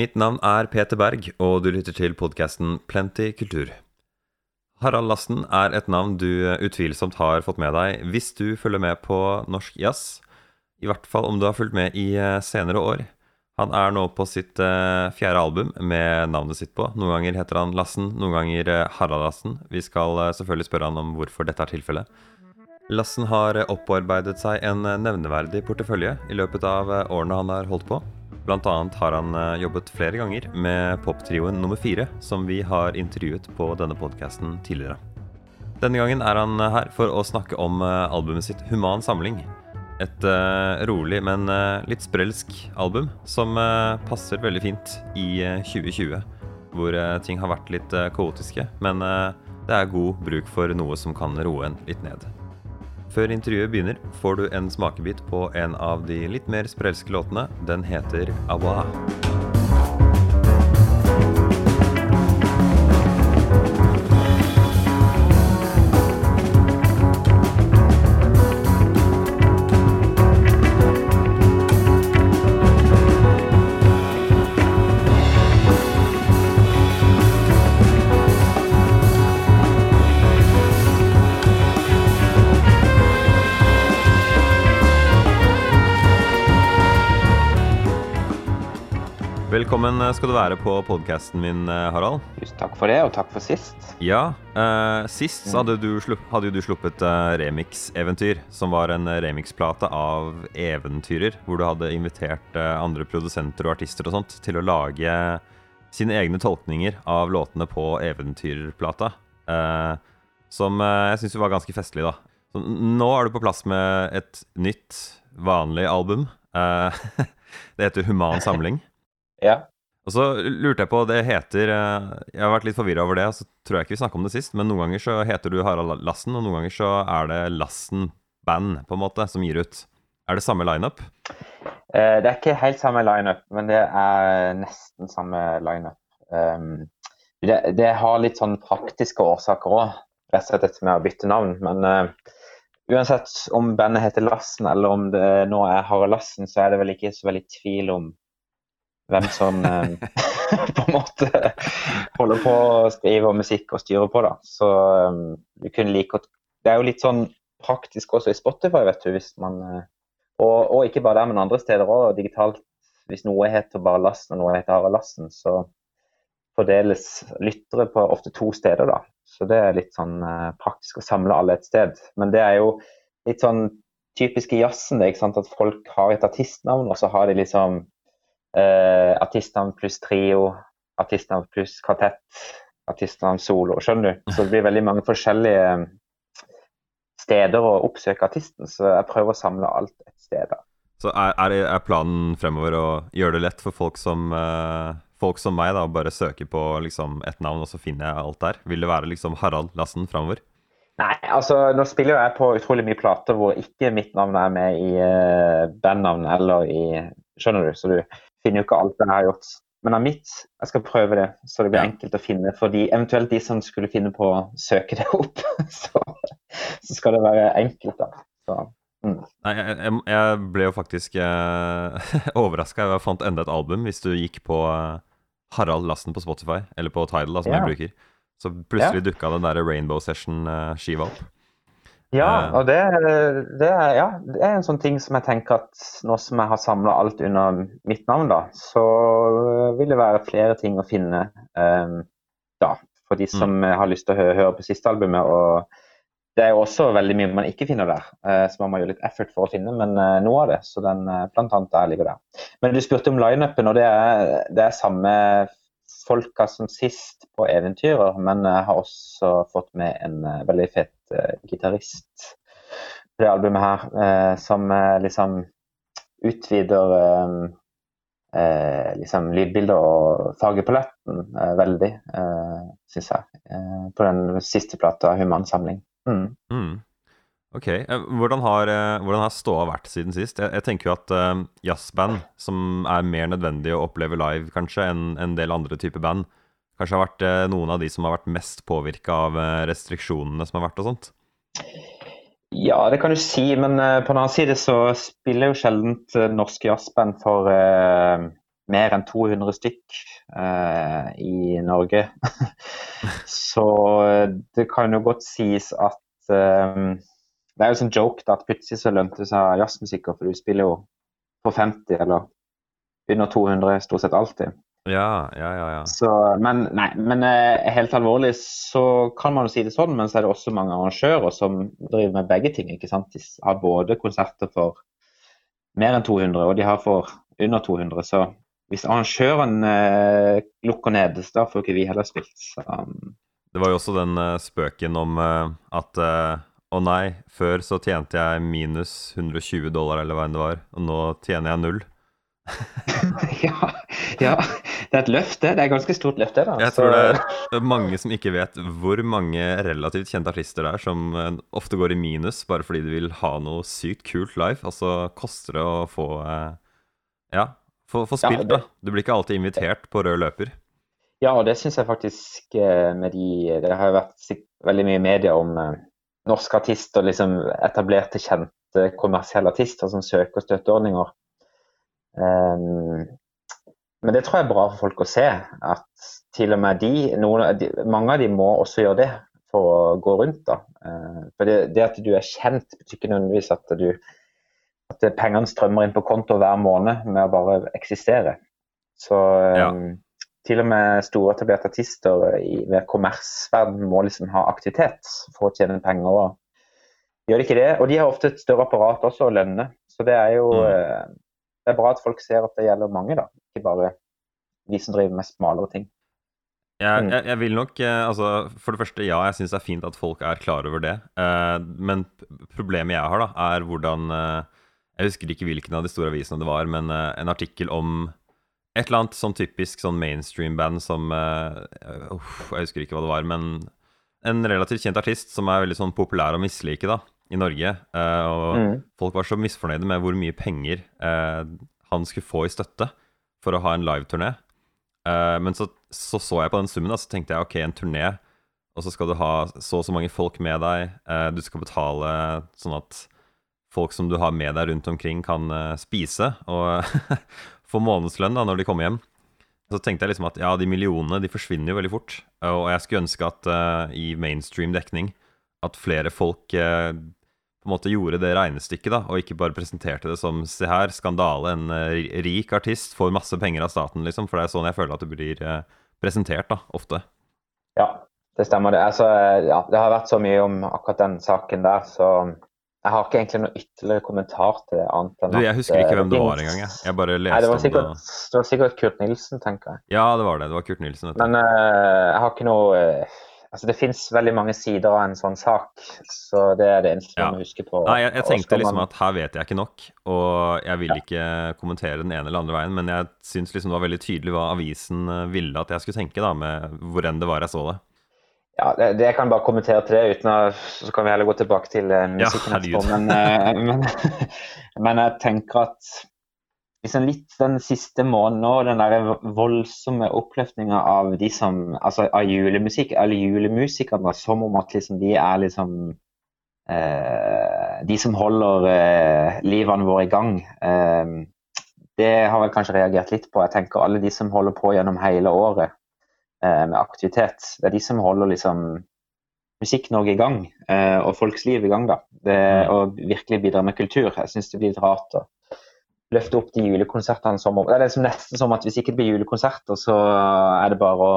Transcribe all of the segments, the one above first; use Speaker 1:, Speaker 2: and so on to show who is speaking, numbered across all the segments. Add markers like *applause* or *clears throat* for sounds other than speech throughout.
Speaker 1: Mitt navn er Peter Berg, og du lytter til podkasten Plenty kultur. Harald Lassen er et navn du utvilsomt har fått med deg hvis du følger med på norsk jazz. I hvert fall om du har fulgt med i eh, senere år. Han er nå på sitt uh, fjerde album med navnet sitt på. Noen ganger heter han Lassen, noen ganger uh, Harald Lassen. Vi skal selvfølgelig spørre han om hvorfor dette er tilfellet. Lassen har opparbeidet seg en nevneverdig portefølje i løpet av årene han har holdt på. Blant annet har han jobbet flere ganger med poptrioen nummer fire, som vi har intervjuet på denne podkasten tidligere. Denne gangen er han her for å snakke om albumet sitt Human samling. Et rolig, men litt sprelsk album som passer veldig fint i 2020. Hvor ting har vært litt kaotiske, men det er god bruk for noe som kan roe en litt ned. Før intervjuet begynner, får du en smakebit på en av de litt mer sprelske låtene. Den heter Awa. Velkommen skal du være på podkasten min, eh, Harald.
Speaker 2: Just takk for det, og takk for sist.
Speaker 1: Ja, eh, Sist så hadde, du slupp, hadde jo du sluppet eh, Remix-eventyr, som var en remix-plate av eventyrer, hvor du hadde invitert eh, andre produsenter og artister og sånt til å lage sine egne tolkninger av låtene på eventyrplata. Eh, som eh, jeg syns var ganske festlig, da. Så nå er du på plass med et nytt, vanlig album. *laughs* det heter Human samling.
Speaker 2: Ja.
Speaker 1: Og så lurte jeg på, det heter eh, Jeg har vært litt forvirra over det, og så tror jeg ikke vi snakka om det sist, men noen ganger så heter du Harald Lassen, og noen ganger så er det Lassen Band, på en måte, som gir ut. Er det samme lineup?
Speaker 2: Uh, det er ikke helt samme lineup, men det er nesten samme lineup. Um, det, det, har litt sånn praktiske årsaker òg, rett og slett dette med å bytte navn. Men uh, uansett om bandet heter Lassen eller om det nå er Harald Lassen, så er det vel ikke så veldig tvil om hvem som eh, *laughs* på en måte holder på å skrive musikk og styre på. da. Så vi kunne like godt Det er jo litt sånn praktisk også i Spotify, vet du. hvis man uh, og, og, ikke bare der, men andre steder òg. Digitalt. Hvis noe heter bare Lassen og noe heter Harald Lassen, så fordeles lyttere på ofte to steder. da. Så det er litt sånn praktisk å samle alle et sted. Men det er jo litt sånn typisk i jazzen det, ikke sant? at folk har et artistnavn, og så har de liksom eh, artistnavn pluss trio, artistnavn pluss kvartett, artistnavn solo. Skjønner du? Så det blir veldig mange forskjellige eh, steder å oppsøke artisten, så jeg prøver å samle alt et sted. da.
Speaker 1: Så er, er, planen fremover å gjøre det lett for folk som, eh, folk som meg, da, å bare søke på liksom, et navn, og så finner jeg alt der? Vil det være liksom Harald Lassen fremover?
Speaker 2: Nei, altså nå spiller jeg på utrolig mye plater hvor ikke mitt navn er med i eh, bandnavn eller i Skjønner du? Så du finner jo ikke alt jeg har gjort. Men av mitt, jeg skal prøve det, så det blir ja. enkelt å finne. For de, eventuelt de som skulle finne på å søke det opp, *laughs* så, så skal det være enkelt, da. Så,
Speaker 1: mm. Nei, jeg, jeg, ble jo faktisk eh, *laughs* overraska. Jeg fant enda et album hvis du gikk på eh, Harald Lassen på Spotify, eller på Tidal, da, som ja. jeg bruker. Så plutselig ja. dukka den der Rainbow Session-skiva eh, opp.
Speaker 2: Ja, eh. og det, det, er, ja, det, er, en sånn ting som jeg tenker at nå som jeg har samla alt under mitt navn, da, så vil det være flere ting å finne um, da, for de som mm. har lyst til å høre, høre, på siste albumet. og Det er jo også veldig mye man ikke finner der, uh, så man må gjøre litt effort for å finne, men uh, noe av det. Så den uh, blant annet der ligger der. Men du spurte om lineupen, og det er, det er samme folka som sist på eventyrer, men jeg har også fått med en veldig fet uh, gitarist på det albumet her, uh, som liksom utvider liksom lydbildet og fargepaletten veldig, uh, syns jeg, på den siste plata, 'Humansamling'. Mm.
Speaker 1: Mm. Ok, Hvordan har, hvordan har, ståa vært siden sist? Jeg, jeg tenker jo at uh, jazzband, som er mer nødvendig å oppleve live kanskje enn en del andre typer band, kanskje har vært uh, noen av de som har vært mest påvirka av restriksjonene som har vært og sånt?
Speaker 2: Ja, det kan du si, men uh, på den annen side så spiller jo sjelden uh, norske jazzband for uh, mer enn 200 stykk uh, i Norge. *laughs* så det kan jo godt sies at Det er jo sånn joke da, at plutselig så lønte seg jazzmusikker, for du spiller jo på 50 eller under 200 stort sett alltid.
Speaker 1: Ja, ja, ja. ja.
Speaker 2: Så, men, nei, men uh, helt alvorlig så kan man jo si det sånn, men så er det også mange arrangører som driver med begge ting. ikke sant? De har både konserter for mer enn 200, og de har for under 200. Så hvis arrangøren eh, lukker ned, da får ikke vi heller spilt. Så, um...
Speaker 1: Det var jo også den uh, spøken om uh, at å nei, før så tjente jeg minus 120 dollar eller hva enn det var, og nå tjener jeg null. *laughs*
Speaker 2: ja, ja, det er et løfte. Det er et ganske stort løfte. da.
Speaker 1: Jeg tror det er mange som ikke vet hvor mange relativt kjente artister det er som eh, ofte går i minus bare fordi de vil ha noe sykt kult live, Altså så koster det å få eh, Ja, få, få spilt, ja, det, da. Du blir ikke alltid invitert på rød løper.
Speaker 2: Ja, og det syns jeg faktisk eh, med de Det har jo vært veldig mye media om norske artister, liksom etablerte, kjente kommersielle artister som søker støtteordninger. Um, men det tror jeg er bra for folk å se. At til og med de, de Mange av de må også gjøre det for å gå rundt. da. Uh, for det, det, at du er kjent, betyr ikke nødvendigvis at, du, at pengene strømmer inn på konto hver måned med å bare eksistere. Så um, ja. Til og med store etablerte artister i ved kommersverden må liksom ha aktivitet for å tjene penger. og Gjør de ikke det, og de har ofte et større apparat også å lønne. Så det er jo mm. uh, det er bra at folk ser at det gjelder mange, da. Ikke bare de som driver med smalere ting.
Speaker 1: Ja, mm. jeg, jeg, vil nok eh, altså, For det første, ja, jeg syns det er fint at folk er klar over det. Eh, men problemet jeg har, da, er hvordan eh, Jeg husker ikke hvilken av de store avisene det var, men eh, en artikkel om et eller annet sånn typisk sånn mainstream-band som uh, Jeg husker ikke hva det var, men en relativt kjent artist som er veldig sånn populær å mislike, da i Norge. Uh, og mm. folk var så misfornøyde med hvor mye penger uh, han skulle få i støtte for å ha en liveturné. Uh, men så, så, så jeg på den summen, og så tenkte jeg OK, en turné, og så skal du ha så og så mange folk med deg. du skal betale sånn at folk som du har med deg rundt omkring, kan spise og *laughs* få månedslønn da når de kommer hjem. Så tenkte jeg liksom at ja, de millionene de forsvinner jo veldig fort. Og jeg skulle ønske at i mainstream dekning at flere folk på en måte gjorde det regnestykket, da, og ikke bare presenterte det som Se her, skandale, en uh, rik artist får masse penger av staten, liksom. For det er sånn jeg føler at det blir uh, presentert, da, ofte.
Speaker 2: Ja, det stemmer det. Altså, ja, det har vært så mye om akkurat den saken der, så jeg har ikke egentlig noe ytterligere kommentar til det. annet enn
Speaker 1: du, Jeg husker ikke hvem det var engang. Jeg. jeg bare leste Nei,
Speaker 2: det var, sikkert, det. det var sikkert Kurt Nilsen, tenker jeg.
Speaker 1: Ja, det var det. Det var Kurt Nilsen.
Speaker 2: Men uh, jeg har ikke noe Altså, det finnes veldig mange sider av en sånn sak, så det er det eneste ja. man husker på.
Speaker 1: Nei, jeg, jeg tenkte liksom at her vet jeg ikke nok, og jeg vil ikke kommentere den ene eller andre veien, men jeg syns liksom det var veldig tydelig hva avisen eh, ville at jeg skulle tenke, da, med hvor enn det var jeg så det.
Speaker 2: Ja, det, det jeg kan bare kommentere til det, uten å, så kan vi heller gå tilbake til uh, musikken ja, etterpå. Men, uh, men, *laughs* men jeg tenker at liksom litt den siste måneden nå, den der voldsomme oppløftninga av de som altså av julemusikk, eller julemusikerne, som om at liksom de er liksom eh, De som holder eh, livene våre i gang. Eh, det har jeg kanskje reagert litt på. Jeg tenker alle de som holder på gjennom hele året eh, med aktivitet. Det er de som holder liksom Musikk-Norge i gang, eh, og folks liv i gang. da. Det, mm. og virkelig bidrar med kultur. Jeg syns det blir litt rart. å løfte opp de julekonsertene som Det er liksom nesten som at hvis ikke det blir julekonserter, så er det bare å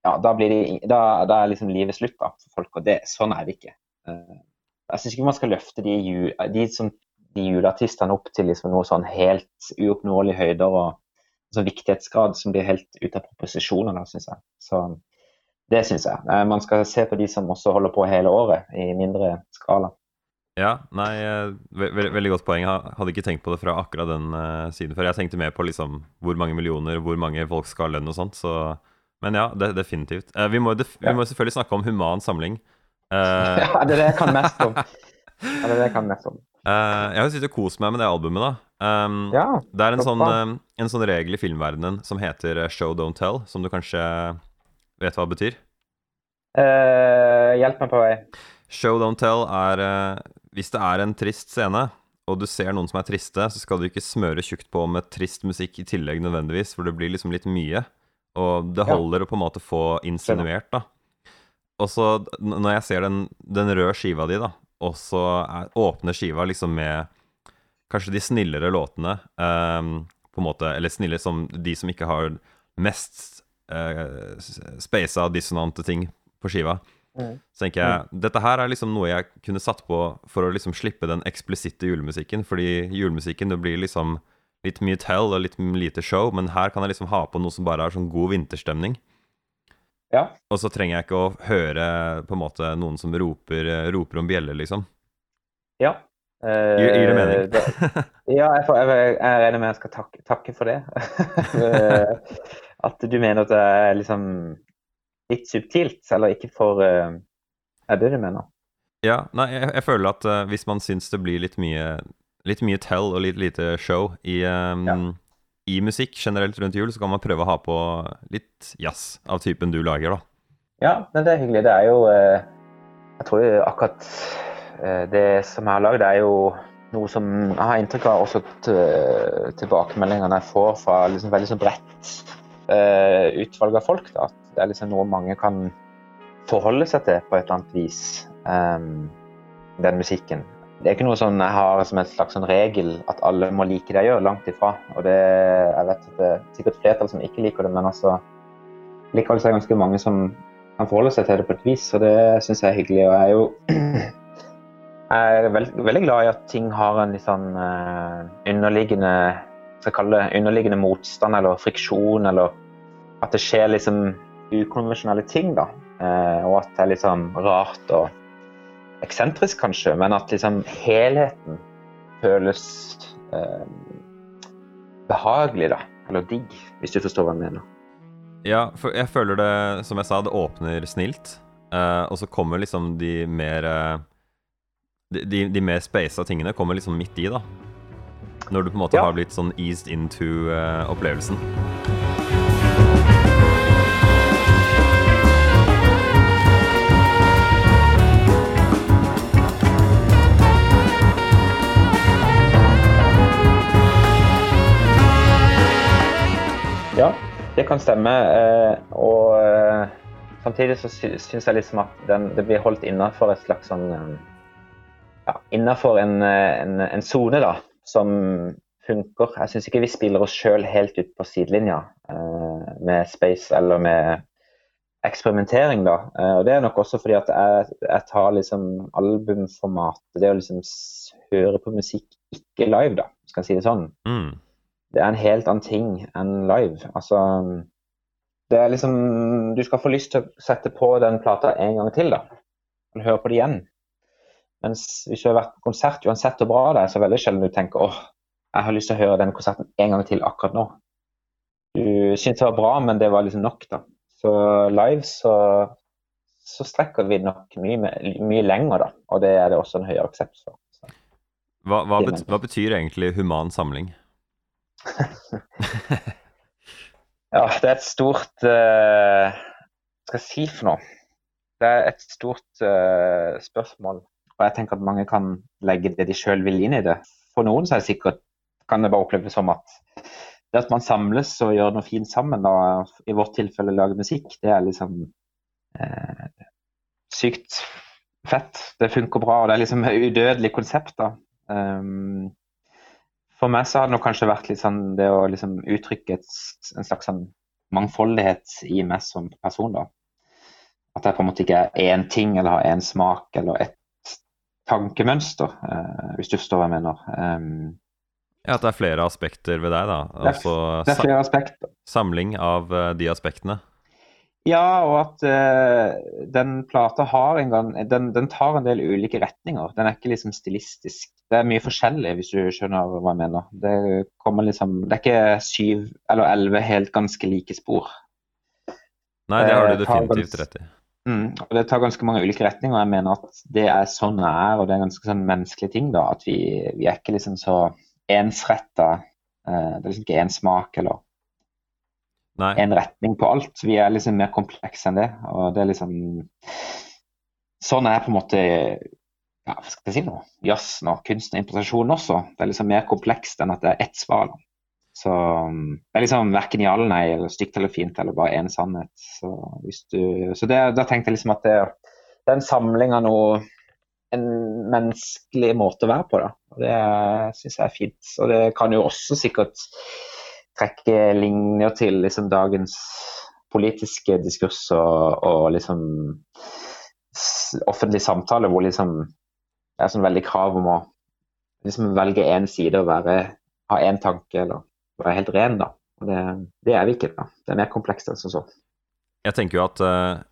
Speaker 2: Ja, da, blir de, da, da er liksom livet slutt da, for folk, og det, sånn er det ikke. Eh, jeg syns ikke man skal løfte de, de, som, de juleartistene opp til liksom noe sånn helt uoppnåelige høyder og sånn viktighetsgrad som blir helt ute av proposisjoner, syns jeg. Så det syns jeg. Eh, man skal se på de som også holder på hele året, i mindre skala.
Speaker 1: Ja, nei, ve ve veldig godt poeng. Jeg hadde ikke tenkt på det fra akkurat den uh, siden før. Jeg tenkte mer på liksom hvor mange millioner, hvor mange folk skal ha lønn og sånt. Så, men ja, det, definitivt. Uh, vi, må def vi, må selvfølgelig snakke om human samling.
Speaker 2: Uh, *laughs* ja, det er det jeg kan mest om. Ja, det er det jeg kan mest om.
Speaker 1: jeg har sittet og kost meg med det albumet, da. Um, ja, det er en sånn, en sånn, regel i filmverdenen som heter show don't tell, som du kanskje vet hva det betyr?
Speaker 2: hjelp meg på vei.
Speaker 1: Show don't tell er hvis det er en trist scene, og du ser noen som er triste, så skal du ikke smøre tjukt på med trist musikk i tillegg nødvendigvis, for det blir liksom litt mye. Og det holder ja. å på en måte få insinuert, da. Og så når jeg ser den, den røde skiva di, da, og så åpner skiva liksom med kanskje de snillere låtene, um, på en måte, eller snille som de som ikke har mest uh, spasa dissonante ting på skiva. Mm. Så tenker jeg mm. dette her er liksom noe jeg kunne satt på for å liksom slippe den eksplisitte julemusikken. Fordi julemusikken det blir liksom litt mye tell og litt lite show, men her kan jeg liksom ha på noe som bare er sånn god vinterstemning.
Speaker 2: Ja.
Speaker 1: Og så trenger jeg ikke å høre på en måte noen som roper, roper om bjeller, liksom.
Speaker 2: Ja.
Speaker 1: Eh, gir, gir, det mening? det,
Speaker 2: ja, jeg, får, jeg, jeg, regner med jeg skal takke, takke for det. *laughs* At du mener at det er liksom litt subtilt, eller ikke for uh, Er det du mener?
Speaker 1: Ja, nei, jeg, jeg føler at uh, hvis man syns det blir litt mye, litt mye tell og litt lite show i, um, ja. i, musikk generelt rundt jul, så kan man prøve å ha på litt jazz av typen du lager, da.
Speaker 2: Ja, men det er hyggelig. Det er jo uh, Jeg tror akkurat det som jeg har lagd, er jo noe som jeg har inntrykk av også tilbakemeldingene jeg får fra liksom veldig så bredt utvalg av folk. Da, det er liksom noe mange kan forholde seg til på et eller annet vis, um, den musikken. Det er ikke noe sånn jeg har som en slags sånn regel at alle må like det jeg gjør, langt ifra. Og det, jeg vet at det er sikkert flertall som ikke liker det, men altså likevel er det ganske mange som kan forholde seg til det på et vis, og det syns jeg er hyggelig. Og jeg er jo *clears throat* jeg er veld, veldig glad i at ting har en litt sånn uh, underliggende skal kalle det underliggende motstand eller friksjon, eller at det skjer liksom ukonvensjonelle ting. da, eh, Og at det er sånn rart og eksentrisk, kanskje, men at liksom helheten føles eh, behagelig, da. Eller digg, hvis du forstår hva jeg mener.
Speaker 1: Ja, for jeg føler det, som jeg sa, det åpner snilt. Eh, og så kommer liksom de mer de, de, mer spasa tingene kommer liksom midt i, da. Når du på en måte ja. har blitt sånn eased into uh, opplevelsen.
Speaker 2: Ja, det kan stemme. Uh, og uh, samtidig så syns jeg liksom at den, det blir holdt innafor et slags sånn Ja, innafor en sone, da, som funker. Jeg syns ikke vi spiller oss sjøl helt ut på sidelinja med space eller med eksperimentering, da. Og det er nok også fordi at jeg, jeg tar liksom albumformatet, det å liksom høre på musikk ikke live, da, skal jeg si det sånn. Mm det er en helt annen ting enn live. Altså Det er liksom Du skal få lyst til å sette på den plata en gang til, da. Høre på det igjen. Mens hvis du har vært på konsert, uansett hvor bra det er, så er det veldig sjelden du tenker åh, jeg har lyst til å høre den konserten en gang til akkurat nå. Du syntes det var bra, men det var liksom nok, da. Så live så, så strekker vi nok mye, mye lenger, da. Og det er det også en høyere aksept for.
Speaker 1: Hva, hva, bet, hva betyr egentlig human samling? *laughs*
Speaker 2: ja, det er et stort uh, Hva skal jeg si for noe? Det er et stort uh, spørsmål. Og jeg tenker at mange kan legge det de sjøl vil inn i det. For noen så er det sikkert kan det bare oppleves som at det at man samles og gjør noe fint sammen, da, i vårt tilfelle lager musikk, det er liksom eh, sykt fett. Det funker bra, og det er liksom et udødelig konsept. da. Um, for meg så har det nok kanskje vært litt sånn det å liksom uttrykke et, en slags sånn mangfoldighet i meg som person. da. At jeg på en måte ikke er én ting eller har én smak eller et tankemønster, uh, hvis du forstår hva jeg mener. Um,
Speaker 1: ja, At det er flere aspekter ved deg, da?
Speaker 2: Altså, det er flere aspekter.
Speaker 1: Samling av uh, de aspektene?
Speaker 2: Ja, og at uh, den plata har en gang den, den, tar en del ulike retninger. Den er ikke liksom stilistisk. Det er mye forskjellig, hvis du skjønner hva jeg mener. Det, kommer liksom, det er ikke syv eller elleve helt ganske like spor.
Speaker 1: Nei, det har du definitivt rett i.
Speaker 2: Mm, og Det tar ganske mange ulike retninger, og jeg mener at det er sånn det er. Og det er ganske sånn menneskelige ting. da, At vi, vi er ikke liksom så ensretta. Uh, det er liksom ikke én smak eller en retning på alt. Vi er liksom mer komplekse enn det. og det er liksom Sånn er på en måte ja, hva skal jeg si nå, jazzen og kunsten og improvisasjonen også. Det er liksom mer komplekst enn at det er ett svar. Så det er liksom verken ja eller nei, eller stygt eller fint, eller bare én sannhet. Så, du, så det, da tenkte jeg liksom at det, det er en samling av noe en menneskelig måte å være på. Da. Og Det syns jeg er fint. Og det kan jo også sikkert trekke linjer til liksom, dagens politiske diskurs og, og liksom offentlig samtale hvor liksom det er sånn veldig krav om å liksom velge én side og være, ha én tanke eller være helt ren. da. Og det, det, er vi ikke. da. Det er mer komplekst enn som så.
Speaker 1: Jeg tenker jo at uh,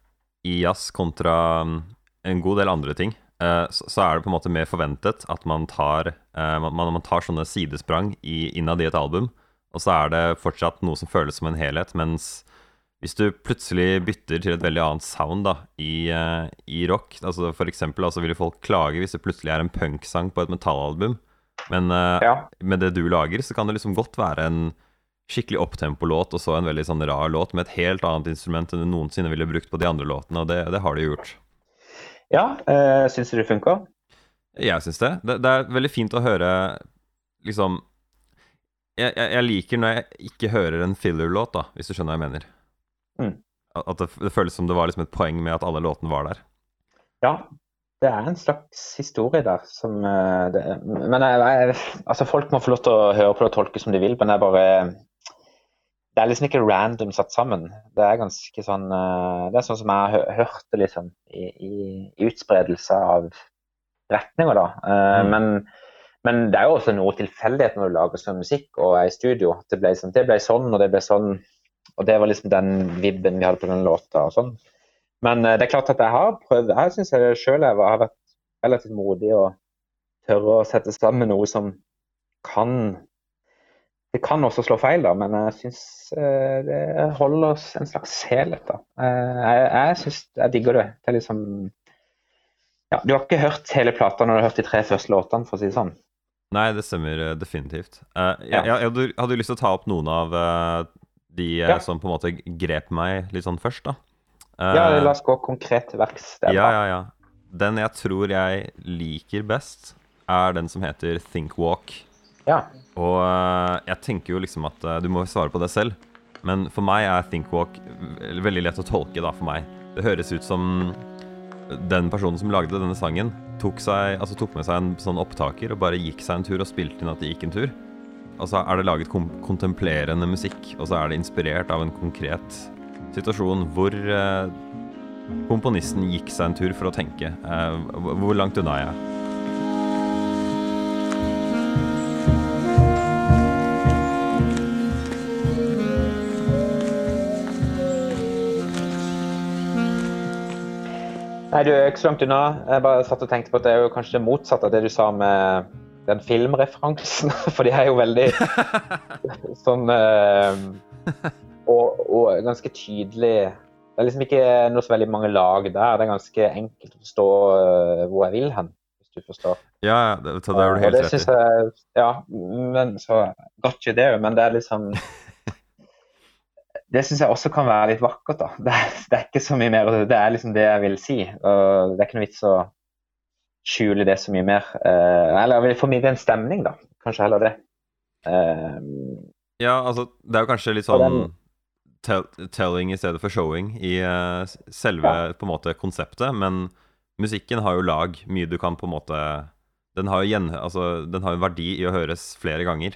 Speaker 1: i jazz kontra um, en god del andre ting, uh, så, så, er det på en måte mer forventet at man tar, uh, man, man, tar sånne sidesprang i, innad i et album, og så er det fortsatt noe som føles som en helhet, mens hvis du plutselig bytter til et veldig annet sound da, i, i rock altså For eksempel altså, vil folk klage hvis det plutselig er en punksang på et metallalbum. Men uh, ja. med det du lager, så kan det liksom godt være en skikkelig opptempo-låt og så en veldig sånn rar låt med et helt annet instrument enn du noensinne ville brukt på de andre låtene, og det, det har du gjort.
Speaker 2: Ja, uh, syns du det funker?
Speaker 1: Jeg syns det. det. det. er veldig fint å høre liksom jeg, jeg, jeg liker når jeg ikke hører en filler-låt, da, hvis du skjønner hva jeg mener. Mm. At det, det, føles som det var liksom et poeng med at alle låtene var der.
Speaker 2: Ja, det er en slags historie der som eh, det, Men jeg, jeg, altså folk må få lov til å høre på det og tolke som de vil, men det er bare Det er liksom ikke random satt sammen. Det er ganske sånn eh, Det er sånn som jeg hørte liksom i, i, i utspredelse av retninger, da. Eh, mm. Men, men, det er jo også noe tilfeldighet når du lager sånn musikk og er i studio. Det ble, sånn, det ble sånn, og det ble sånn og det var liksom den vibben vi hadde på den låta og sånn. Men uh, det er klart at jeg har prøvd Jeg syns jeg sjøl har vært relativt modig og tørre å sette sammen noe som kan Det kan også slå feil, da, men jeg syns uh, det holder oss en slags helhet. da. Uh, jeg jeg syns jeg digger det. Det er liksom ja, Du har ikke hørt hele plata når du har hørt de tre første låtene, for å si det sånn.
Speaker 1: Nei, det stemmer definitivt. Jeg, jeg, jeg, hadde lyst til å ta opp noen av de eh, ja. som på en måte grep meg litt sånn først, da.
Speaker 2: Ja, la oss gå konkret til verks.
Speaker 1: Ja, ja, ja. Den jeg tror jeg liker best, er den som heter Think Walk.
Speaker 2: Ja.
Speaker 1: Og uh, jeg tenker jo liksom at uh, du må svare på det selv, men for meg er Think Walk veldig lett å tolke, da, for meg. Det høres ut som den personen som lagde denne sangen, tok, seg, altså tok med seg en sånn opptaker og bare gikk seg en tur og spilte inn at de gikk en tur. Og så er det laget kontemplerende musikk, og så er det inspirert av en konkret situasjon hvor eh, komponisten gikk seg en tur for å tenke. Eh, hvor langt unna er jeg?
Speaker 2: Nei, du er ikke så langt unna. Jeg bare satt og tenkte på at det er jo kanskje det motsatte av det du sa med den filmreferansen, *laughs* for de er jo veldig *laughs* sånn uh, og, og, ganske tydelig Det er liksom ikke noe så veldig mange lag der. Det er ganske enkelt å forstå uh, hvor jeg vil hen, hvis du forstår.
Speaker 1: Ja, det, det er du helt rett
Speaker 2: i. Ja, men så Got you there. Men det er liksom *laughs* det syns jeg også kan være litt vakkert. da. Det er, det er, ikke så mye mer, det er liksom det jeg vil si. Og det er ikke noe vits å skjule det så mye mer. Uh, eller formidle en stemning, da. Kanskje heller det. Uh,
Speaker 1: ja, altså, det er jo kanskje litt sånn tell, telling i stedet for showing i uh, selve på en måte konseptet, men musikken har jo lag. Mye du kan på en måte Den har jo gjen, altså, den har en verdi i å høres flere ganger.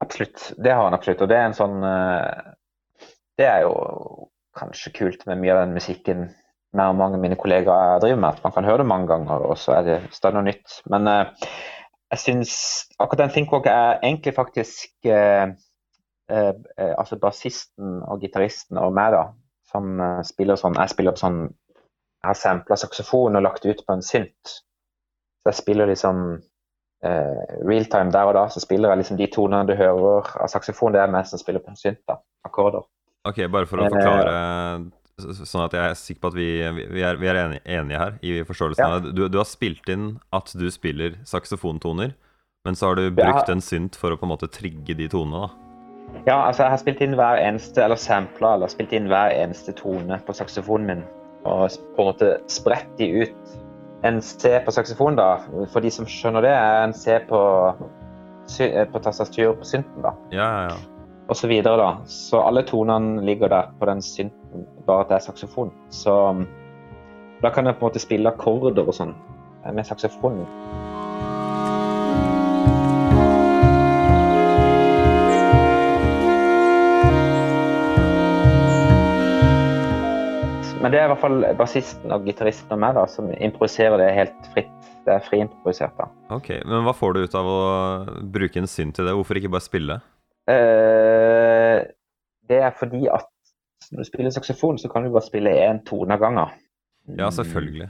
Speaker 2: Absolutt. Det har den absolutt. Og det er en sånn Det er jo kanskje kult med mye av den musikken mer mange av mine kollegaer driver med. At man kan høre det mange ganger, og så er det stadig noe nytt. Men uh, jeg syns akkurat den Thinkwalk er egentlig faktisk uh, uh, Altså bassisten og gitaristen og meg, da, som spiller sånn Jeg spiller på sånn Jeg har sampla saksofon og lagt ut på en synt. Så jeg spiller liksom realtime der og da, så spiller jeg liksom de tonene du hører av saksofon. Det er meg som spiller på en synt, da. Akkorder.
Speaker 1: Ok, bare for å forklare Sånn at jeg er sikker på at vi, vi, er, vi er, enige her i forståelsen ja. av det. Du, du, har spilt inn at du spiller saksofontoner, men så har du brukt ja. en synt for å på en måte trigge de tonene, da.
Speaker 2: Ja, altså jeg har spilt inn hver eneste, eller sampla, eller spilt inn hver eneste tone på saksofonen min. Og på en måte spredt de ut en C på saksofon, da, for de som skjønner det, er en C på, eh, på tastatur på synten, da.
Speaker 1: Ja, ja, ja.
Speaker 2: Og så videre, da. Så alle tonene ligger der på den synten, bare at det er saksofon. Så um, da kan jeg på en måte spille akkorder og sånn eh, med saksofonen. Men det er i hvert fall bassisten og gitaristen og meg da, som improviserer det helt fritt. Det er friimprovisert, da.
Speaker 1: Ok, Men hva får du ut av å bruke en synt til det? Hvorfor ikke bare spille?
Speaker 2: Uh, det er fordi at når du spiller saksofon, så kan du bare spille én tone av gangen.
Speaker 1: Ja, selvfølgelig.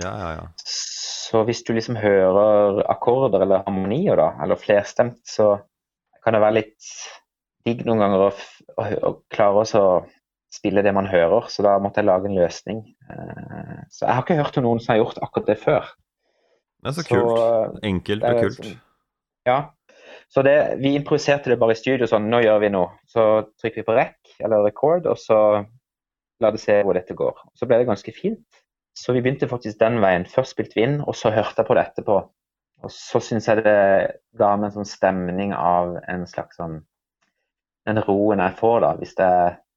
Speaker 1: Ja, ja, ja.
Speaker 2: Så hvis du liksom hører akkorder eller harmonier, da, eller flerstemt, så kan det være litt digg noen ganger å, å, å klare å spille det man hører. Så da måtte jeg lage en løsning. Eh, så jeg har ikke hørt om noen som har gjort akkurat det før.
Speaker 1: Det er så
Speaker 2: Så,
Speaker 1: kult. Enkelt og
Speaker 2: er
Speaker 1: kult.
Speaker 2: sånn- Ja. Så det, vi improviserte det bare i studio sånn, nå gjør vi noe. Så trykker vi på rec eller record, og så la det se hvor dette går. Så ble det ganske fint. Så vi begynte faktisk den veien. Først spilte vi inn, og så hørte jeg på det etterpå. Og så syns jeg det ga meg en sånn stemning av en slags sånn Den roen jeg får da, hvis jeg, hvis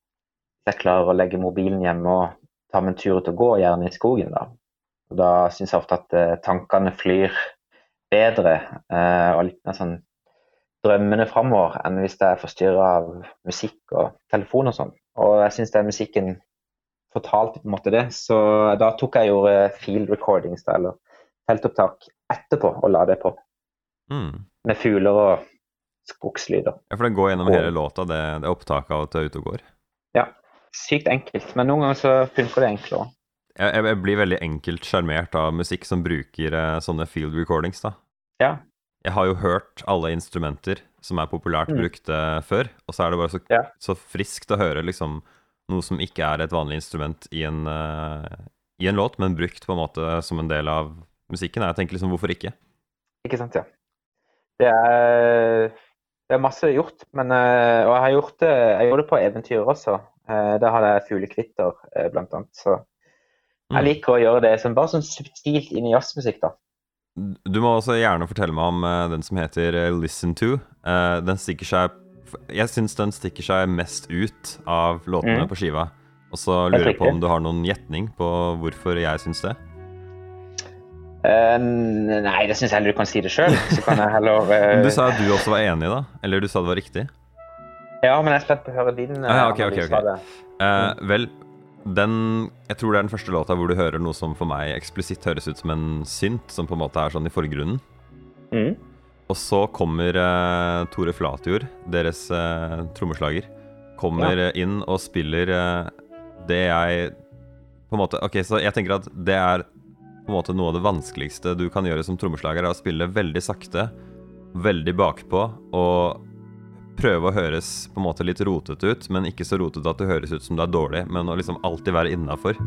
Speaker 2: jeg klarer å legge mobilen hjemme og ta meg en tur ut og gå, gjerne i skogen. Da Og da syns jeg ofte at eh, tankene flyr bedre eh, og litt mer sånn drømmende framover enn hvis jeg er forstyrra av musikk og telefon og sånn. Og jeg syns den musikken fortalte på en måte det, så da tok jeg gjorde field recordings, da, eller feltopptak, etterpå og la det på.
Speaker 1: Mm.
Speaker 2: Med fugler og skogslyder.
Speaker 1: Ja, for det går gjennom
Speaker 2: Og-
Speaker 1: hele låta, det, det opptaket av at du er ute og går.
Speaker 2: Sykt enkelt, men noen ganger så funker det enklere.
Speaker 1: Jeg, jeg, jeg blir veldig enkelt sjarmert av musikk som bruker eh, sånne field recordings, da.
Speaker 2: Ja.
Speaker 1: Jeg har jo hørt alle instrumenter som er populært
Speaker 2: Mm.
Speaker 1: brukt eh, før, og så er det bare så,
Speaker 2: Ja.
Speaker 1: så friskt å høre liksom noe som ikke er et vanlig instrument i en, uh, i en låt, men brukt på en måte som en del av musikken. Jeg tenker liksom, hvorfor ikke?
Speaker 2: Ikke sant, ja. Det er, det er masse gjort, men, eh, og jeg har gjort det, jeg gjorde det på eventyr også. Eh, Der hadde jeg fuglekvitter, eh, blant annet. Så jeg
Speaker 1: Mm.
Speaker 2: liker å gjøre det som bare sånn subtilt inn i jazzmusikk, da.
Speaker 1: Du må også gjerne fortelle meg om eh, den som heter Listen To. Den stikker seg Jeg syns den stikker seg mest ut av låtene
Speaker 2: Mm.
Speaker 1: på skiva. Og så lurer jeg på om du har noen gjetning på hvorfor jeg syns det?
Speaker 2: Uh, Nei, det syns jeg heller du kan si det sjøl. Så kan jeg heller uh... *laughs*
Speaker 1: Men du sa at du også var enig, da? Eller du sa det var riktig?
Speaker 2: Ja, men jeg er spent på å høre din eh,
Speaker 1: Ah, ja, okay, okay.
Speaker 2: analyse av det.
Speaker 1: Eh, vel, den Jeg tror det er den første låta hvor du hører noe som for meg eksplisitt høres ut som en synt, som på en måte er sånn i forgrunnen.
Speaker 2: Mm.
Speaker 1: Og så kommer uh, Tore Flatjord, deres uh, trommeslager, kommer ja. inn og spiller eh, det jeg på en måte Ok, så jeg tenker at det er på en måte noe av det vanskeligste du kan gjøre som trommeslager, er å spille veldig sakte, veldig bakpå, og prøve å høres på en måte litt rotete ut, men ikke så rotete at det høres ut som du er dårlig, men å liksom alltid være innafor.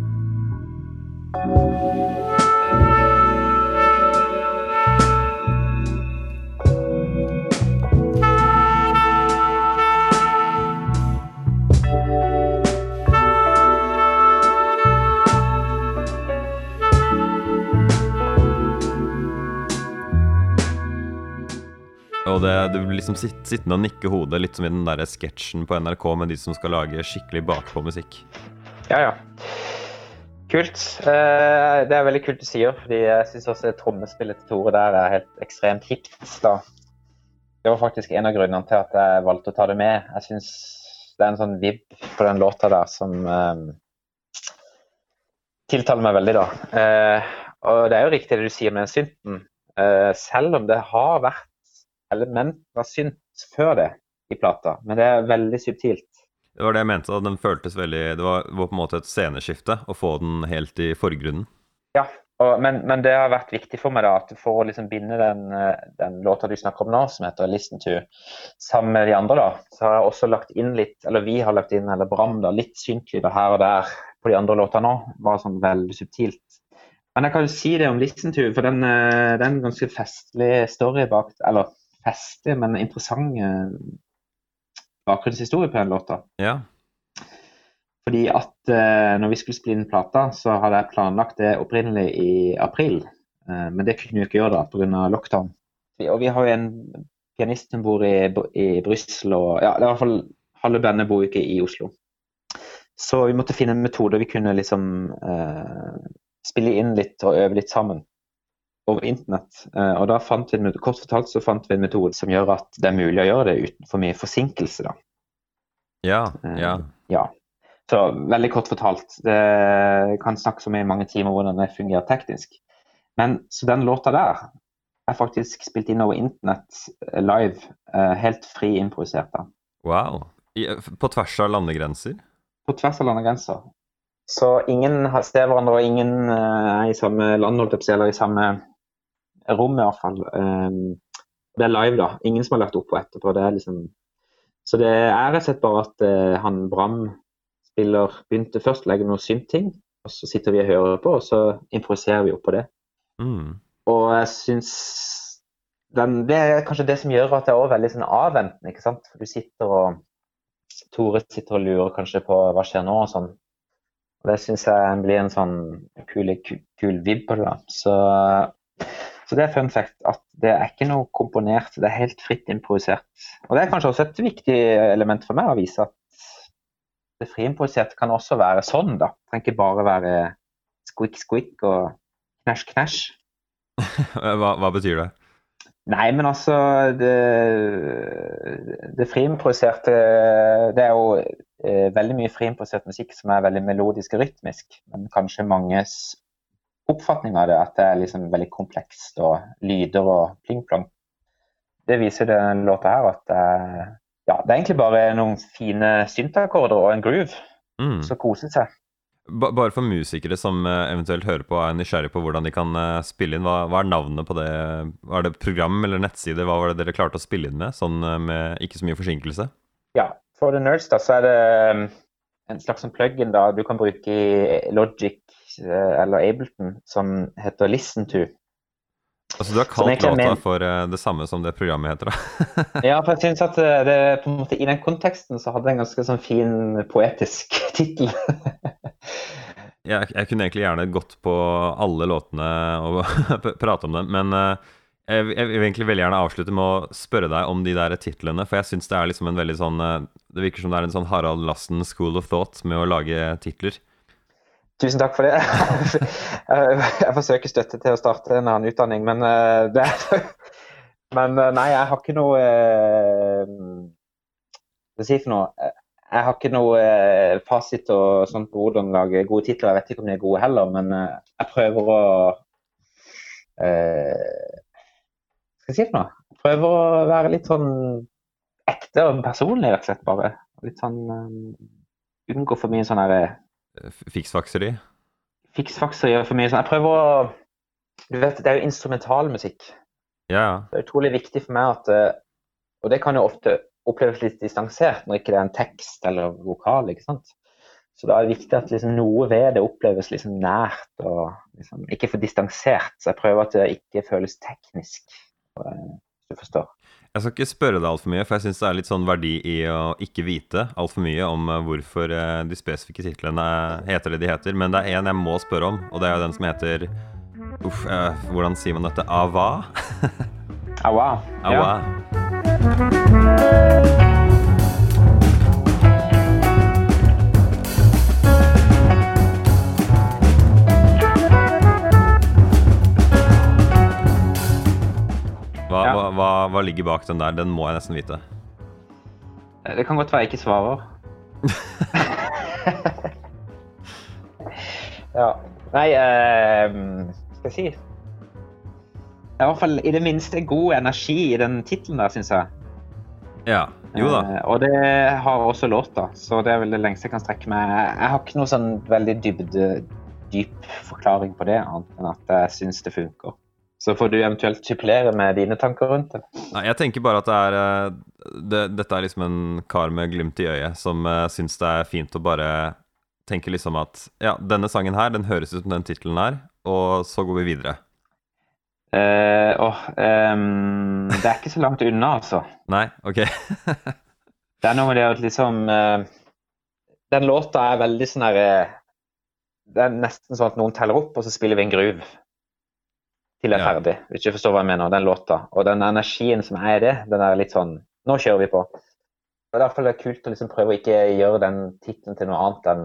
Speaker 1: Det, du blir liksom sitt, sittende og nikke hodet, litt som i den der sketsjen på NRK med de som skal lage skikkelig bakpå-musikk.
Speaker 2: Ja, ja. Kult. Eh, Det er veldig kult du sier, fordi jeg syns også trommespillet til Tore der er helt ekstremt hipt. Det var faktisk en av grunnene til at jeg valgte å ta det med. Jeg syns det er en sånn vib på den låta der som eh, tiltaler meg veldig, da. Eh, og det er jo riktig det du sier med den synten. Eh, selv om det har vært elementer av synt før det i plata, men det er veldig subtilt.
Speaker 1: Det var det jeg mente. da, Den føltes veldig Det var, var på en måte et sceneskifte å få den helt i forgrunnen.
Speaker 2: Ja, og, men, men det har vært viktig for meg da, at for å liksom binde den, eh, den låta du snakker om nå, som heter 'Listen to', sammen med de andre, da, så har jeg også lagt inn litt, eller vi har lagt inn, eller Bram, da, litt syntlyder her og der på de andre låtene nå. Bare sånn veldig subtilt. Men jeg kan jo si det om 'Listen to', for den, den er en ganske festlig story bak Eller festlig, men interessant eh, bakgrunnshistorie på den låta.
Speaker 1: Ja.
Speaker 2: Fordi at eh, når vi skulle spille inn plata, så hadde jeg planlagt det opprinnelig i april. Eh, men det kunne vi ikke gjøre da pga. lockdown. Og vi har jo en pianist som bor i, i Brussel, og ja, i hvert fall halve bandet bor ikke i Oslo. Så vi måtte finne en metode vi kunne liksom eh, spille inn litt og øve litt sammen over internett. Eh, og da fant vi Kort fortalt så fant vi en metode som gjør at det er mulig å gjøre det uten for mye forsinkelse. da.
Speaker 1: Ja, ja.
Speaker 2: Eh, ja. Så veldig kort fortalt, det kan snakkes om i mange timer hvordan det fungerer teknisk. Men så den låta der er faktisk spilt inn over internett eh, live, helt fri improvisert. da.
Speaker 1: Wow. På tvers av landegrenser?
Speaker 2: På tvers av landegrenser. Så ingen ser hverandre, og ingen er i samme land, eller i samme rom i hvert fall. Det er live, da. Ingen som har lagt opp på etterpå. Det er liksom Så det er rett og slett bare at han Bram spiller begynte først å legge noen synt-ting, og så sitter vi og hører på, og så improviserer vi opp på det.
Speaker 1: Mm.
Speaker 2: Og jeg syns den, Det er kanskje det som gjør at det er veldig sånn avventende. ikke sant? For du sitter og Tore sitter og lurer kanskje på hva skjer nå og sånn. Og Det syns jeg blir en sånn kul, kul, kul vibb på det. da. Så, så det er fun fact at det er ikke noe komponert, det er helt fritt improvisert. Og det er kanskje også et viktig element for meg å vise at det friimproviserte kan også være sånn, da. Det trenger ikke bare være squeak, squeak og knæsj, knæsj. *laughs*
Speaker 1: hva, hva, betyr det?
Speaker 2: Nei, men altså Det, det friimproviserte Det er jo eh, veldig mye friimprovisert musikk som er veldig melodisk og rytmisk. Men kanskje manges oppfatning av det at det er liksom veldig komplekst og lyder og pling-plong. Det viser den låta her at er ja, det er egentlig bare noen fine syntakkorder og en groove. Mm. som koser seg.
Speaker 1: Bare for musikere som eh, eventuelt hører på og er nysgjerrig på hvordan de kan eh, spille inn, hva, hva, er navnet på det? Var det program eller nettside? Hva var det dere klarte å spille inn med, sånn eh, med ikke så mye forsinkelse?
Speaker 2: Ja, for the nerds da, så er det en slags plug-in da du kan bruke i Logic eller Ableton som heter Listen to.
Speaker 1: Altså Du har kalt låta for uh, det samme som det programmet heter, da? *laughs*
Speaker 2: ja, for jeg synes at eh, det, på en måte, i den konteksten så hadde det en ganske sånn fin poetisk *laughs* tittel.
Speaker 1: jeg, jeg, kunne egentlig gjerne gått på alle låtene og *laughs* prate om dem, men jeg, jeg, vil egentlig veldig gjerne avslutte med å spørre deg om de der titlene, for jeg syns det er liksom en veldig sånn Det virker som det er en sånn Harald Lassen school of thought med å lage titler.
Speaker 2: Tusen takk for det. *laughs* Jeg forsøker støtte til å starte en annen utdanning, men det er Men eh, nei, jeg har ikke noe Skal jeg si for noe? Jeg har ikke noe fasit og sånt på hvordan lage gode titler. Jeg vet ikke om de er gode heller, men jeg prøver å Hva skal jeg si for noe? Jeg prøver å være litt sånn ekte og personlig, rett og slett, bare. Litt sånn Unngå for mye sånn herre
Speaker 1: Fiksfakseri?
Speaker 2: Fiksfakseri er for mye sånn Jeg prøver å Du vet, det er jo instrumentalmusikk.
Speaker 1: Ja.
Speaker 2: Det er utrolig viktig for meg at eh, Og det kan jo ofte oppleves litt distansert når ikke det er en tekst eller vokal. ikke sant? Så da er det viktig at liksom noe ved det oppleves liksom nært og liksom ikke for distansert. Så jeg prøver at det ikke føles teknisk, hvis du forstår.
Speaker 1: Jeg skal ikke spørre deg altfor mye, for jeg syns det er litt sånn verdi i å ikke vite altfor mye om eh, hvorfor eh, de spesifikke titlene heter det de heter. Men det er én jeg må spørre om, og det er jo den som heter Uff, eh, hvordan sier man dette? Ava?
Speaker 2: Awa.
Speaker 1: Awa.
Speaker 2: Ja.
Speaker 1: Hva, hva, ligger bak den der? Den må jeg nesten vite.
Speaker 2: Det kan godt være jeg ikke svarer. *laughs* ja. Nei, uh, skal jeg si Det er i hvert fall i det minste god energi i den tittelen der, syns jeg.
Speaker 1: Ja, jo da.
Speaker 2: Uh, og det har også låta, så det er vel det lengste jeg kan strekke meg. Jeg har ikke noe sånn veldig dybde, dyp forklaring på det, annet enn at jeg syns det funker. Så får du eventuelt supplere med dine tanker rundt det.
Speaker 1: Nei, jeg tenker bare at det er eh, det, Dette er liksom en kar med glimt i øyet som uh, syns det er fint å bare tenke liksom at ja, denne sangen her, den høres ut som den tittelen her, og så går vi videre.
Speaker 2: Uh, oh, um, det er ikke så langt unna, altså. *laughs*
Speaker 1: Nei, ok. *laughs*
Speaker 2: det er noe med det at liksom uh, den låta er veldig sånn herre Det er nesten sånn at noen teller opp, og så spiller vi en groove til jeg er
Speaker 1: Ja.
Speaker 2: ferdig. Hvis du forstår hva jeg mener, den låta. Og den energien som er i det, den er litt sånn Nå kjører vi på. Og Derfor er det kult å liksom prøve å ikke gjøre den tittelen til noe annet enn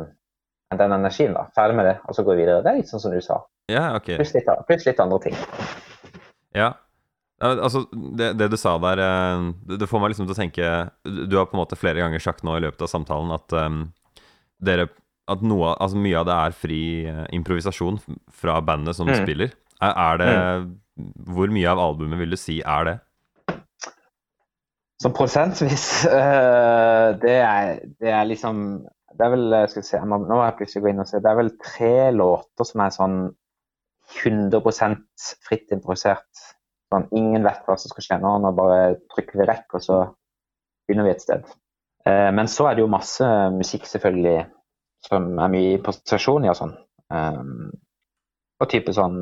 Speaker 2: enn den energien. da. Ferdig med det, og så gå videre. Det er litt sånn som du sa.
Speaker 1: Ja, ok.
Speaker 2: Pluss litt, pluss litt andre ting.
Speaker 1: Ja. Altså, det, det du sa der, eh, det, det får meg liksom til å tenke Du du har på en måte flere ganger sagt nå i løpet av samtalen at um, dere At noe, altså mye av det er fri eh, improvisasjon fra bandet som
Speaker 2: Mm.
Speaker 1: spiller. Er, det Hvor mye av albumet vil du si er det?
Speaker 2: Sånn prosentvis uh, *laughs* det, er, det er liksom Det er vel eh, skal vi se, må, Nå må jeg plutselig gå inn og se. Det er vel tre låter som er sånn 100% fritt improvisert. Sånn, ingen vet hva som skal skje nå. Nå bare trykker vi rekk, og så begynner vi et sted. Uh, men så er det jo masse musikk selvfølgelig som er mye improvisasjon i og sånn. Um, og type sånn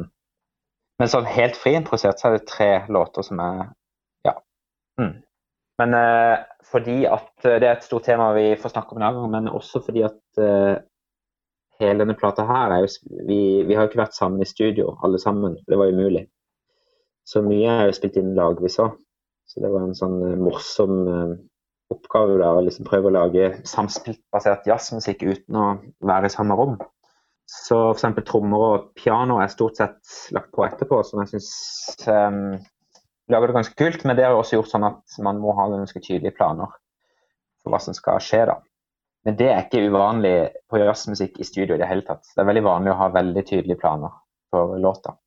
Speaker 2: Men sånn helt friimprovisert så er det tre låter som er Ja. Mm. Men eh, fordi at eh, det er et stort tema vi får snakke om i dag, men også fordi at eh, hele denne plata her er jo vi, vi har jo ikke vært sammen i studio, alle sammen. Det var umulig. Så mye er jo spilt inn lagvis òg. Så det var en sånn eh, morsom eh, oppgave der å liksom prøve å lage samspillbasert jazzmusikk uten å være i samme rom. Så f.eks. trommer og piano er stort sett lagt på etterpå, som jeg syns lager det ganske kult, men det har også gjort sånn at man må ha ganske tydelige planer for hva som skal skje. da. Men det er ikke uvanlig på jazzmusikk i studio i det hele tatt. Det er veldig vanlig å ha veldig tydelige planer for låta.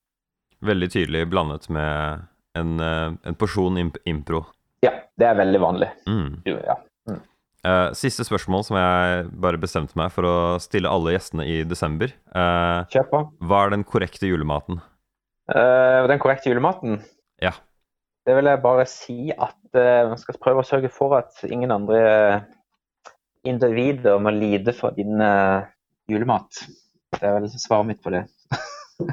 Speaker 1: Veldig tydelig blandet med en, eh, en porsjon imp impro.
Speaker 2: Ja, det er veldig vanlig.
Speaker 1: Mm.
Speaker 2: Ja.
Speaker 1: Eh, siste spørsmål som jeg bare bestemte meg for å stille alle gjestene i desember. Uh,
Speaker 2: Kjør på.
Speaker 1: hva er den korrekte julematen?
Speaker 2: Uh, den korrekte julematen,
Speaker 1: Ja.
Speaker 2: det vil jeg bare si at man skal prøve å sørge for at ingen andre individer må lide for din julemat. Det er vel svaret mitt på det. *laughs*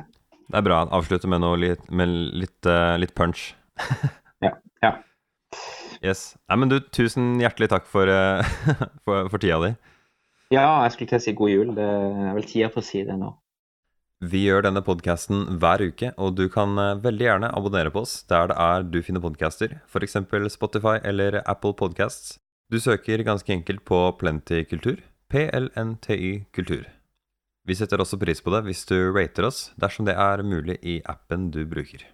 Speaker 1: Det er bra. Avslutte med noe litt, med litt, litt punch. *laughs* Yes. Nei, men du, tusen hjertelig takk for, eh, *laughs* for, for tida di.
Speaker 2: Ja, jeg skulle til å si god jul. Det er vel tida for å si det nå.
Speaker 1: Vi gjør denne podkasten hver uke, og du kan eh, veldig gjerne abonnere på oss der det er du finner podcaster, f.eks. Spotify eller Apple Podcasts. Du søker ganske enkelt på Plenty Kultur, PLNTY Kultur. Vi setter også pris på det hvis du rater oss dersom det er mulig i appen du bruker.